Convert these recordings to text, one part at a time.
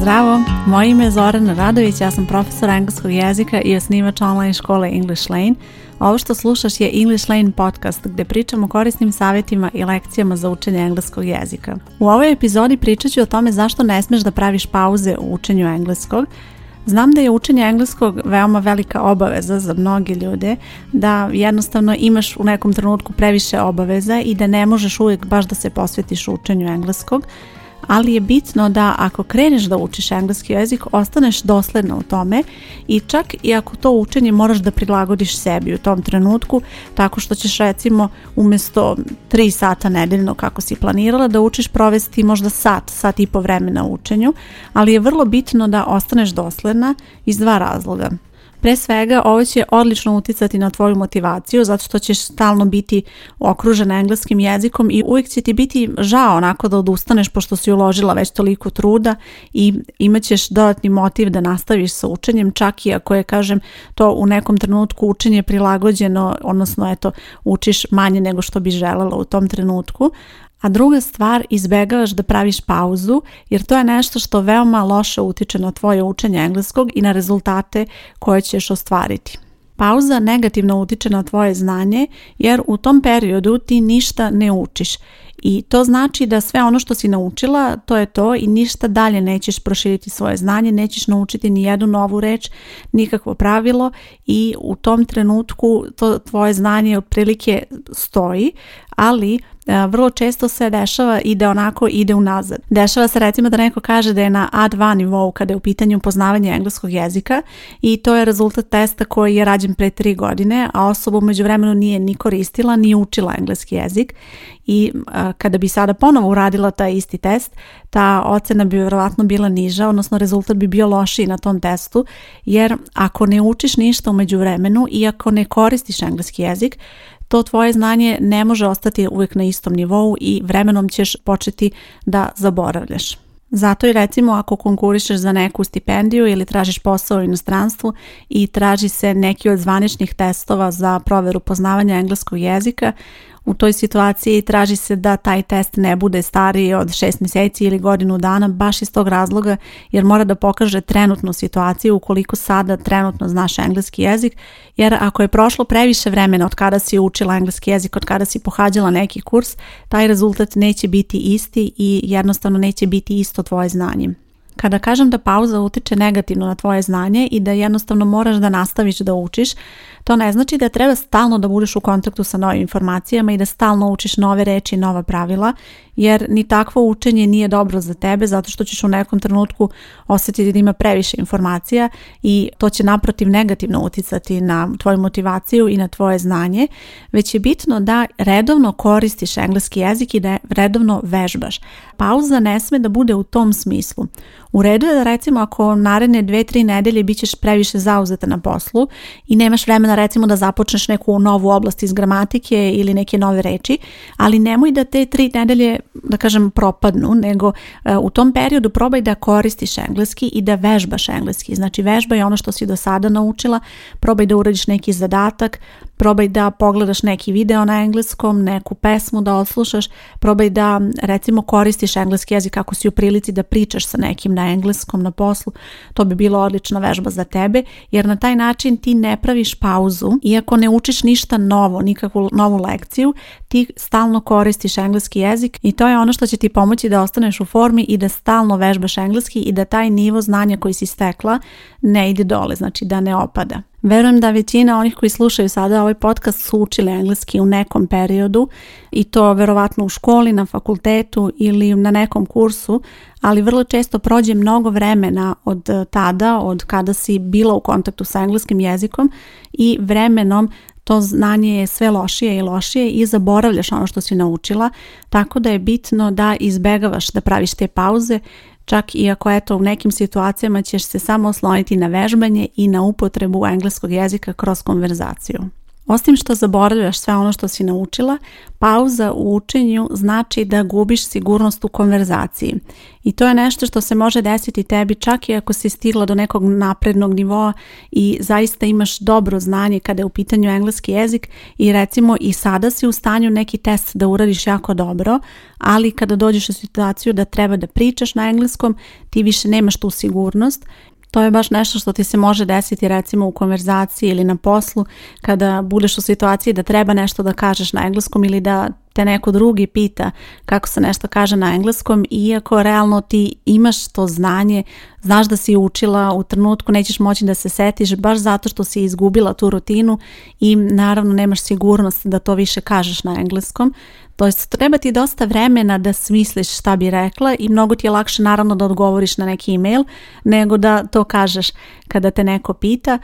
Zdravo, moje ime je Zorana Radović, ja sam profesor engleskog jezika i osnivač online škole English Lane. Ovo što slušaš je English Lane podcast gdje pričam o korisnim savjetima i lekcijama za učenje engleskog jezika. U ovoj epizodi pričat ću o tome zašto ne smeš da praviš pauze u učenju engleskog, Znam da je učenje engleskog veoma velika obaveza za mnoge ljude, da jednostavno imaš u nekom trenutku previše obaveza i da ne možeš uvijek baš da se posvetiš učenju engleskog ali je bitno da ako kreneš da učiš engleski jezik ostaneš dosledna u tome i čak i ako to učenje moraš da prilagodiš sebi u tom trenutku tako što ćeš recimo umjesto 3 sata nedeljno kako si planirala da učiš provesti možda sat, sat i po vremena u učenju, ali je vrlo bitno da ostaneš dosledna iz dva razloga. Pre svega, ovo će odlično uticati na tvoju motivaciju zato što ćeš stalno biti okružen engleskim jezikom i uvijek će ti biti žao onako da odustaneš pošto si uložila već toliko truda i imat ćeš dodatni motiv da nastaviš sa učenjem, čak i ako je, kažem, to u nekom trenutku učenje prilagođeno, odnosno eto, učiš manje nego što bi želela u tom trenutku, a druga stvar, izbegavaš da praviš pauzu jer to je nešto što veoma loše utiče na tvoje učenje engleskog i na rezultate koje ćeš ostvariti. Pauza negativno utiče na tvoje znanje jer u tom periodu ti ništa ne učiš i to znači da sve ono što si naučila to je to i ništa dalje nećeš proširiti svoje znanje, nećeš naučiti ni jednu novu reč, nikakvo pravilo i u tom trenutku to tvoje znanje otprilike stoji ali e, vrlo često se dešava i da onako ide unazad. Dešava se recimo da neko kaže da je na A2 nivou kada je u pitanju poznavanje engleskog jezika i to je rezultat testa koji je rađen pre tri godine, a osoba umeđu vremenu nije ni koristila ni učila engleski jezik i e, kada bi sada ponovo uradila taj isti test, ta ocena bi vjerovatno bila niža, odnosno rezultat bi bio lošiji na tom testu, jer ako ne učiš ništa umeđu vremenu i ako ne koristiš engleski jezik, to tvoje znanje ne može ostati uvijek na istom nivou i vremenom ćeš početi da zaboravljaš. Zato i recimo ako konkurišeš za neku stipendiju ili tražiš posao u inostranstvu i traži se neki od zvaničnih testova za proveru poznavanja engleskog jezika, u toj situaciji traži se da taj test ne bude stariji od 6 mjeseci ili godinu dana baš iz tog razloga jer mora da pokaže trenutnu situaciju ukoliko sada trenutno znaš engleski jezik jer ako je prošlo previše vremena od kada si učila engleski jezik, od kada si pohađala neki kurs, taj rezultat neće biti isti i jednostavno neće biti isto tvoje znanje. Kada kažem da pauza utiče negativno na tvoje znanje i da jednostavno moraš da nastaviš da učiš, to ne znači da treba stalno da budeš u kontaktu sa novim informacijama i da stalno učiš nove reči i nova pravila, jer ni takvo učenje nije dobro za tebe zato što ćeš u nekom trenutku osjetiti da ima previše informacija i to će naprotiv negativno uticati na tvoju motivaciju i na tvoje znanje, već je bitno da redovno koristiš engleski jezik i da redovno vežbaš. Pauza ne sme da bude u tom smislu. U redu je da recimo ako naredne dve, tri nedelje bit ćeš previše zauzeta na poslu i nemaš vremena recimo da započneš neku novu oblast iz gramatike ili neke nove reči, ali nemoj da te tri nedelje da kažem propadnu, nego e, u tom periodu probaj da koristiš engleski i da vežbaš engleski. Znači je ono što si do sada naučila, probaj da uradiš neki zadatak, probaj da pogledaš neki video na engleskom, neku pesmu da odslušaš, probaj da recimo koristiš engleski jezik ako si u prilici da pričaš sa nekim na engleskom na poslu. To bi bilo odlična vežba za tebe jer na taj način ti ne praviš pauzu iako ne učiš ništa novo, nikakvu novu lekciju, ti stalno koristiš engleski jezik i to je ono što će ti pomoći da ostaneš u formi i da stalno vežbaš engleski i da taj nivo znanja koji si stekla ne ide dole, znači da ne opada. Verujem da većina onih koji slušaju sada ovaj podcast su učili engleski u nekom periodu i to verovatno u školi, na fakultetu ili na nekom kursu, ali vrlo često prođe mnogo vremena od tada, od kada si bila u kontaktu sa engleskim jezikom i vremenom to znanje je sve lošije i lošije i zaboravljaš ono što si naučila, tako da je bitno da izbegavaš da praviš te pauze, čak i ako eto u nekim situacijama ćeš se samo osloniti na vežbanje i na upotrebu engleskog jezika kroz konverzaciju. Osim što zaboravljaš sve ono što si naučila, pauza u učenju znači da gubiš sigurnost u konverzaciji. I to je nešto što se može desiti tebi čak i ako si stigla do nekog naprednog nivoa i zaista imaš dobro znanje kada je u pitanju engleski jezik i recimo i sada si u stanju neki test da uradiš jako dobro, ali kada dođeš u situaciju da treba da pričaš na engleskom, ti više nemaš tu sigurnost to je baš nešto što ti se može desiti recimo u konverzaciji ili na poslu kada budeš u situaciji da treba nešto da kažeš na engleskom ili da neko drugi pita kako se nešto kaže na engleskom, iako realno ti imaš to znanje, znaš da si učila, u trenutku nećeš moći da se setiš baš zato što si izgubila tu rutinu i naravno nemaš sigurnost da to više kažeš na engleskom. To jest treba ti dosta vremena da smisliš šta bi rekla i mnogo ti je lakše naravno da odgovoriš na neki email nego da to kažeš kada te neko pita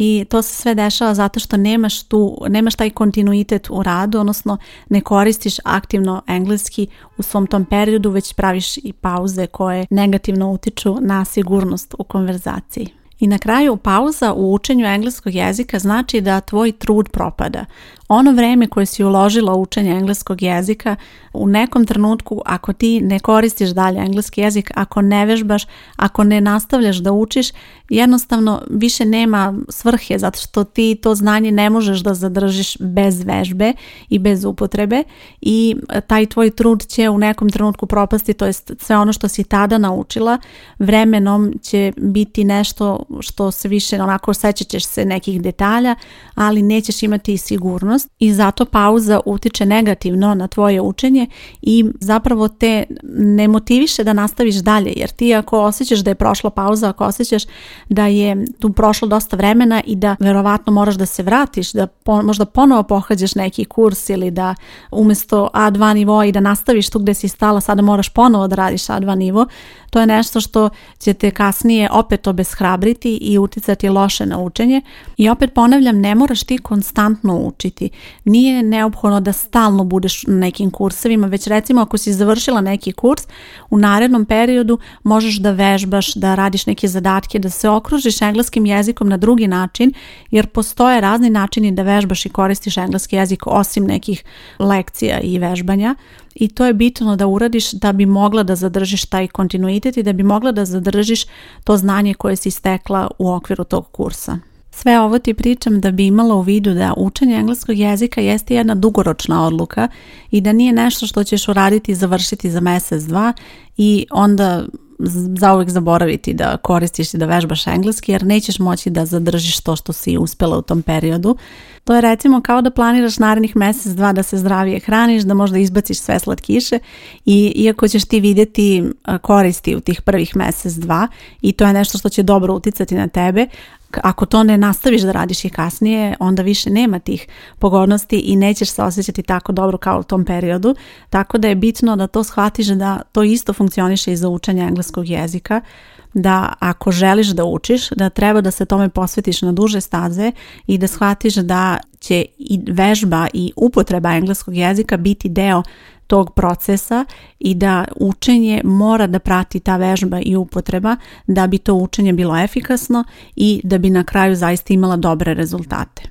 i to se sve dešava zato što nemaš tu, nemaš taj kontinuitet u radu, odnosno ne koristiš aktivno engleski u svom tom periodu, već praviš i pauze koje negativno utiču na sigurnost u konverzaciji. I na kraju pauza u učenju engleskog jezika znači da tvoj trud propada ono vrijeme koje si uložila u učenje engleskog jezika, u nekom trenutku ako ti ne koristiš dalje engleski jezik, ako ne vežbaš, ako ne nastavljaš da učiš, jednostavno više nema svrhe zato što ti to znanje ne možeš da zadržiš bez vežbe i bez upotrebe i e, taj tvoj trud će u nekom trenutku propasti, to jest sve ono što si tada naučila, vremenom će biti nešto što se više onako sećaćeš se nekih detalja, ali nećeš imati sigurnost i zato pauza utiče negativno na tvoje učenje i zapravo te ne motiviše da nastaviš dalje jer ti ako osjećaš da je prošla pauza, ako osjećaš da je tu prošlo dosta vremena i da verovatno moraš da se vratiš, da možda ponovo pohađaš neki kurs ili da umjesto A2 nivoa i da nastaviš tu gdje si stala, sada moraš ponovo da radiš A2 nivo, to je nešto što će te kasnije opet obeshrabriti i uticati loše na učenje. I opet ponavljam, ne moraš ti konstantno učiti. Nije neophodno da stalno budeš na nekim kursevima, već recimo ako si završila neki kurs, u narednom periodu možeš da vežbaš, da radiš neke zadatke, da se okružiš engleskim jezikom na drugi način, jer postoje razni načini da vežbaš i koristiš engleski jezik osim nekih lekcija i vežbanja i to je bitno da uradiš da bi mogla da zadržiš taj kontinuitet i da bi mogla da zadržiš to znanje koje si stekla u okviru tog kursa. Sve ovo ti pričam da bi imala u vidu da učenje engleskog jezika jeste jedna dugoročna odluka i da nije nešto što ćeš uraditi i završiti za mjesec, dva i onda zauvijek zaboraviti da koristiš i da vežbaš engleski jer nećeš moći da zadržiš to što si uspjela u tom periodu. To je recimo kao da planiraš narednih mjesec, dva da se zdravije hraniš, da možda izbaciš sve slatkiše i iako ćeš ti vidjeti e, koristi u tih prvih mjesec, dva i to je nešto što će dobro uticati na tebe, ako to ne nastaviš da radiš i kasnije, onda više nema tih pogodnosti i nećeš se osjećati tako dobro kao u tom periodu. Tako da je bitno da to shvatiš da to isto funkcioniše i za učenje engleskog jezika, da ako želiš da učiš, da treba da se tome posvetiš na duže staze i da shvatiš da će i vežba i upotreba engleskog jezika biti deo tog procesa i da učenje mora da prati ta vežba i upotreba da bi to učenje bilo efikasno i da bi na kraju zaista imala dobre rezultate.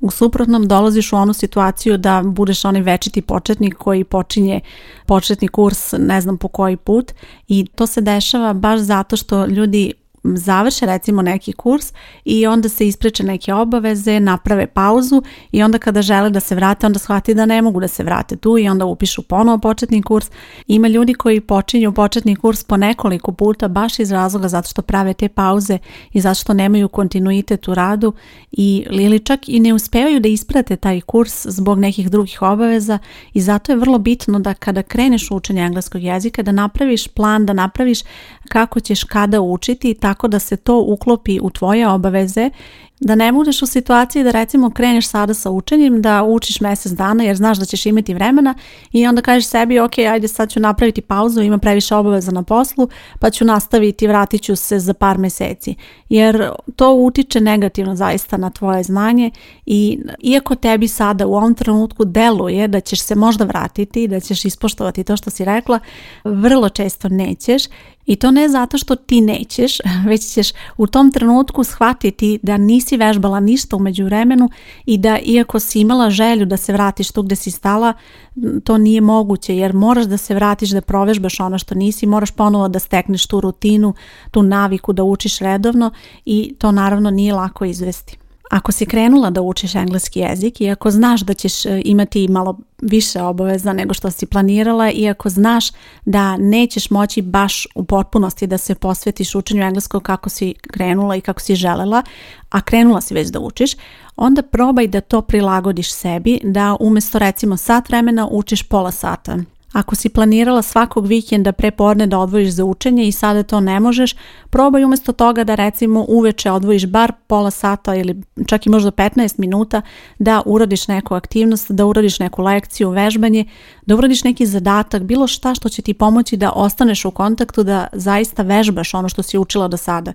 U suprotnom dolaziš u onu situaciju da budeš onaj večiti početnik koji počinje početni kurs ne znam po koji put i to se dešava baš zato što ljudi završe recimo neki kurs i onda se ispreče neke obaveze, naprave pauzu i onda kada žele da se vrate, onda shvati da ne mogu da se vrate tu i onda upišu ponovo početni kurs. Ima ljudi koji počinju početni kurs po nekoliko puta baš iz razloga zato što prave te pauze i zato što nemaju kontinuitet u radu i ili čak i ne uspevaju da isprate taj kurs zbog nekih drugih obaveza i zato je vrlo bitno da kada kreneš u učenje engleskog jezika da napraviš plan, da napraviš kako ćeš kada učiti i tako tako da se to uklopi u tvoje obaveze da ne budeš u situaciji da recimo kreneš sada sa učenjem, da učiš mjesec dana jer znaš da ćeš imati vremena i onda kažeš sebi ok, ajde sad ću napraviti pauzu, ima previše obaveza na poslu pa ću nastaviti, vratit ću se za par mjeseci. Jer to utiče negativno zaista na tvoje znanje i iako tebi sada u ovom trenutku deluje da ćeš se možda vratiti da ćeš ispoštovati to što si rekla, vrlo često nećeš i to ne zato što ti nećeš, već ćeš u tom trenutku shvatiti da nisi nisi vežbala ništa umeđu vremenu i da iako si imala želju da se vratiš tu gde si stala, to nije moguće jer moraš da se vratiš da provežbaš ono što nisi, moraš ponovo da stekneš tu rutinu, tu naviku da učiš redovno i to naravno nije lako izvesti. Ako si krenula da učiš engleski jezik i ako znaš da ćeš e, imati malo više obaveza nego što si planirala i ako znaš da nećeš moći baš u potpunosti da se posvetiš učenju engleskog kako si krenula i kako si želela, a krenula si već da učiš, onda probaj da to prilagodiš sebi, da umjesto recimo sat vremena učiš pola sata ako si planirala svakog vikenda preporne da odvojiš za učenje i sada to ne možeš, probaj umjesto toga da recimo uveče odvojiš bar pola sata ili čak i možda 15 minuta da uradiš neku aktivnost, da uradiš neku lekciju, vežbanje, da uradiš neki zadatak, bilo šta što će ti pomoći da ostaneš u kontaktu, da zaista vežbaš ono što si učila do sada.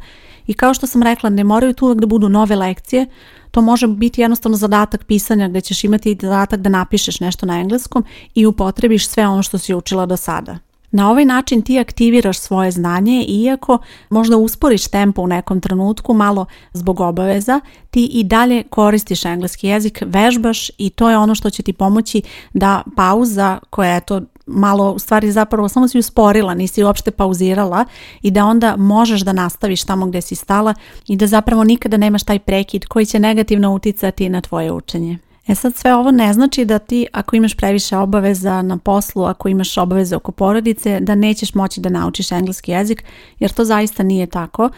I kao što sam rekla, ne moraju tu uvek da budu nove lekcije, to može biti jednostavno zadatak pisanja gdje ćeš imati zadatak da napišeš nešto na engleskom i upotrebiš sve ono što si učila do sada. Na ovaj način ti aktiviraš svoje znanje iako možda usporiš tempo u nekom trenutku malo zbog obaveza, ti i dalje koristiš engleski jezik, vežbaš i to je ono što će ti pomoći da pauza koja je to malo, u stvari zapravo samo si usporila, nisi uopšte pauzirala i da onda možeš da nastaviš tamo gdje si stala i da zapravo nikada nemaš taj prekid koji će negativno uticati na tvoje učenje. E sad sve ovo ne znači da ti ako imaš previše obaveza na poslu, ako imaš obaveze oko porodice, da nećeš moći da naučiš engleski jezik, jer to zaista nije tako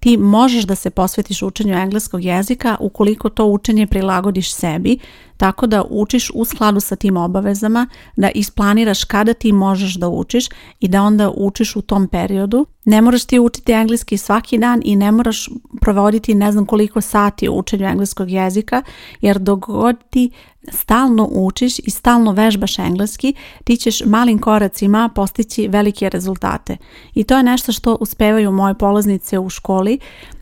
ti možeš da se posvetiš učenju engleskog jezika ukoliko to učenje prilagodiš sebi, tako da učiš u skladu sa tim obavezama, da isplaniraš kada ti možeš da učiš i da onda učiš u tom periodu. Ne moraš ti učiti engleski svaki dan i ne moraš provoditi ne znam koliko sati u učenju engleskog jezika, jer dogodi stalno učiš i stalno vežbaš engleski, ti ćeš malim koracima postići velike rezultate. I to je nešto što uspevaju moje polaznice u školi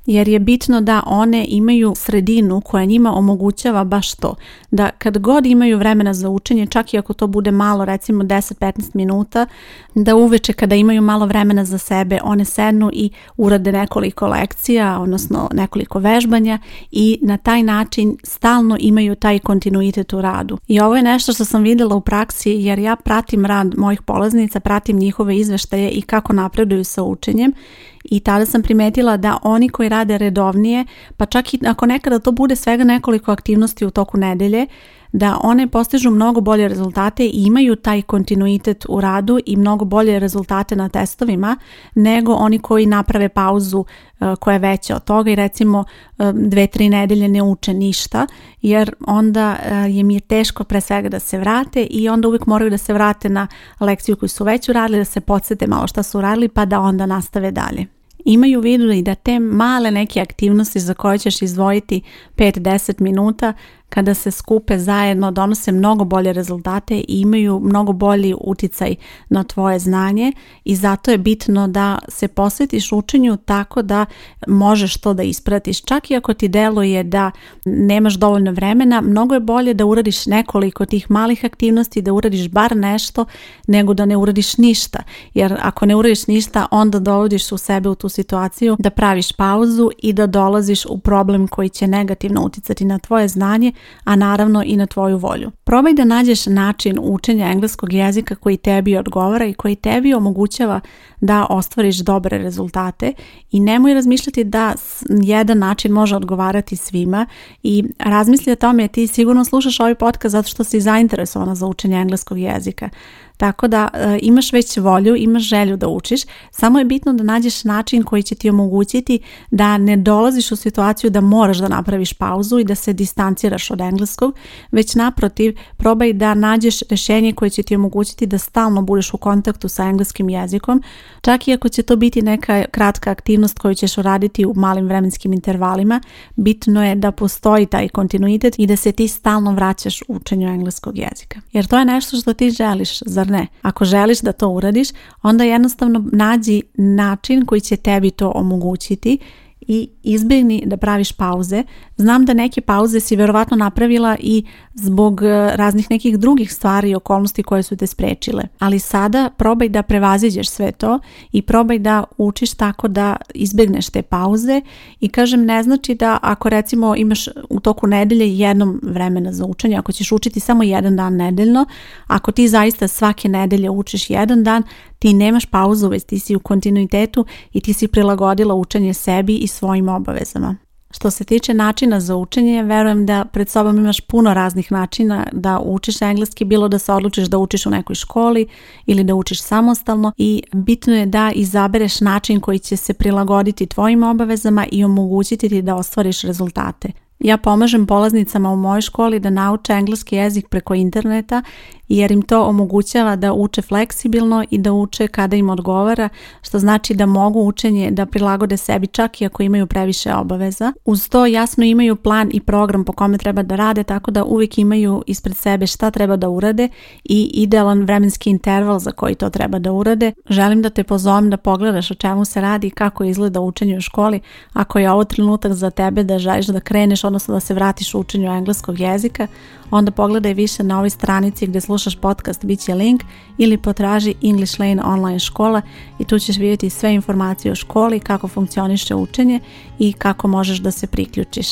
jer je bitno da one imaju sredinu koja njima omogućava baš to. Da kad god imaju vremena za učenje, čak i ako to bude malo, recimo 10-15 minuta, da uveče kada imaju malo vremena za sebe, one sednu i urade nekoliko lekcija, odnosno nekoliko vežbanja i na taj način stalno imaju taj kontinuitet u radu. I ovo je nešto što sam vidjela u praksi jer ja pratim rad mojih polaznica, pratim njihove izveštaje i kako napreduju sa učenjem i tada sam primetila da oni koji rade redovnije, pa čak i ako nekada to bude svega nekoliko aktivnosti u toku nedelje, da one postižu mnogo bolje rezultate i imaju taj kontinuitet u radu i mnogo bolje rezultate na testovima nego oni koji naprave pauzu e, koja je veća od toga i recimo e, dve, tri nedelje ne uče ništa jer onda e, im je teško pre svega da se vrate i onda uvijek moraju da se vrate na lekciju koju su već uradili, da se podsjete malo šta su uradili pa da onda nastave dalje imaju u vidu i da te male neke aktivnosti za koje ćeš izdvojiti 5-10 minuta kada se skupe zajedno donose mnogo bolje rezultate i imaju mnogo bolji uticaj na tvoje znanje i zato je bitno da se posvetiš učenju tako da možeš to da ispratiš. Čak i ako ti deluje da nemaš dovoljno vremena, mnogo je bolje da uradiš nekoliko tih malih aktivnosti, da uradiš bar nešto nego da ne uradiš ništa. Jer ako ne uradiš ništa, onda dovodiš u sebe u tu situaciju da praviš pauzu i da dolaziš u problem koji će negativno uticati na tvoje znanje, a naravno i na tvoju volju. Probaj da nađeš način učenja engleskog jezika koji tebi odgovara i koji tebi omogućava da ostvariš dobre rezultate i nemoj razmišljati da jedan način može odgovarati svima i razmisli o tome ti sigurno slušaš ovaj podcast zato što si zainteresovana za učenje engleskog jezika. Tako da e, imaš već volju, imaš želju da učiš, samo je bitno da nađeš način koji će ti omogućiti da ne dolaziš u situaciju da moraš da napraviš pauzu i da se distanciraš od engleskog, već naprotiv probaj da nađeš rješenje koje će ti omogućiti da stalno budeš u kontaktu sa engleskim jezikom, čak i ako će to biti neka kratka aktivnost koju ćeš uraditi u malim vremenskim intervalima, bitno je da postoji taj kontinuitet i da se ti stalno vraćaš u učenju engleskog jezika. Jer to je nešto što ti želiš, za ne? Ako želiš da to uradiš, onda jednostavno nađi način koji će tebi to omogućiti i izbjegni da praviš pauze. Znam da neke pauze si vjerovatno napravila i zbog e, raznih nekih drugih stvari i okolnosti koje su te sprečile. Ali sada probaj da prevaziđeš sve to i probaj da učiš tako da izbjegneš te pauze i kažem ne znači da ako recimo imaš u toku nedelje jednom vremena za učenje, ako ćeš učiti samo jedan dan nedeljno, ako ti zaista svake nedelje učiš jedan dan, ti nemaš pauzu, već ti si u kontinuitetu i ti si prilagodila učenje sebi i svojim obavezama. Što se tiče načina za učenje, verujem da pred sobom imaš puno raznih načina da učiš engleski, bilo da se odlučiš da učiš u nekoj školi ili da učiš samostalno i bitno je da izabereš način koji će se prilagoditi tvojim obavezama i omogućiti ti da ostvariš rezultate. Ja pomažem polaznicama u mojoj školi da nauče engleski jezik preko interneta jer im to omogućava da uče fleksibilno i da uče kada im odgovara, što znači da mogu učenje da prilagode sebi čak i ako imaju previše obaveza. Uz to jasno imaju plan i program po kome treba da rade, tako da uvijek imaju ispred sebe šta treba da urade i idealan vremenski interval za koji to treba da urade. Želim da te pozovem da pogledaš o čemu se radi i kako izgleda učenje u školi. Ako je ovo trenutak za tebe da želiš da kreneš odnosno da se vratiš u učenju engleskog jezika, onda pogledaj više na ovoj stranici gdje slušaš podcast, bit će link, ili potraži English Lane online škola i tu ćeš vidjeti sve informacije o školi, kako funkcioniše učenje i kako možeš da se priključiš.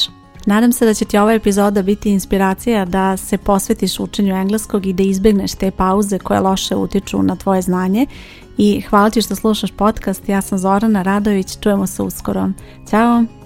Nadam se da će ti ova epizoda biti inspiracija da se posvetiš učenju engleskog i da izbjegneš te pauze koje loše utiču na tvoje znanje i hvala ti što slušaš podcast. Ja sam Zorana Radović, čujemo se uskoro. Ćao!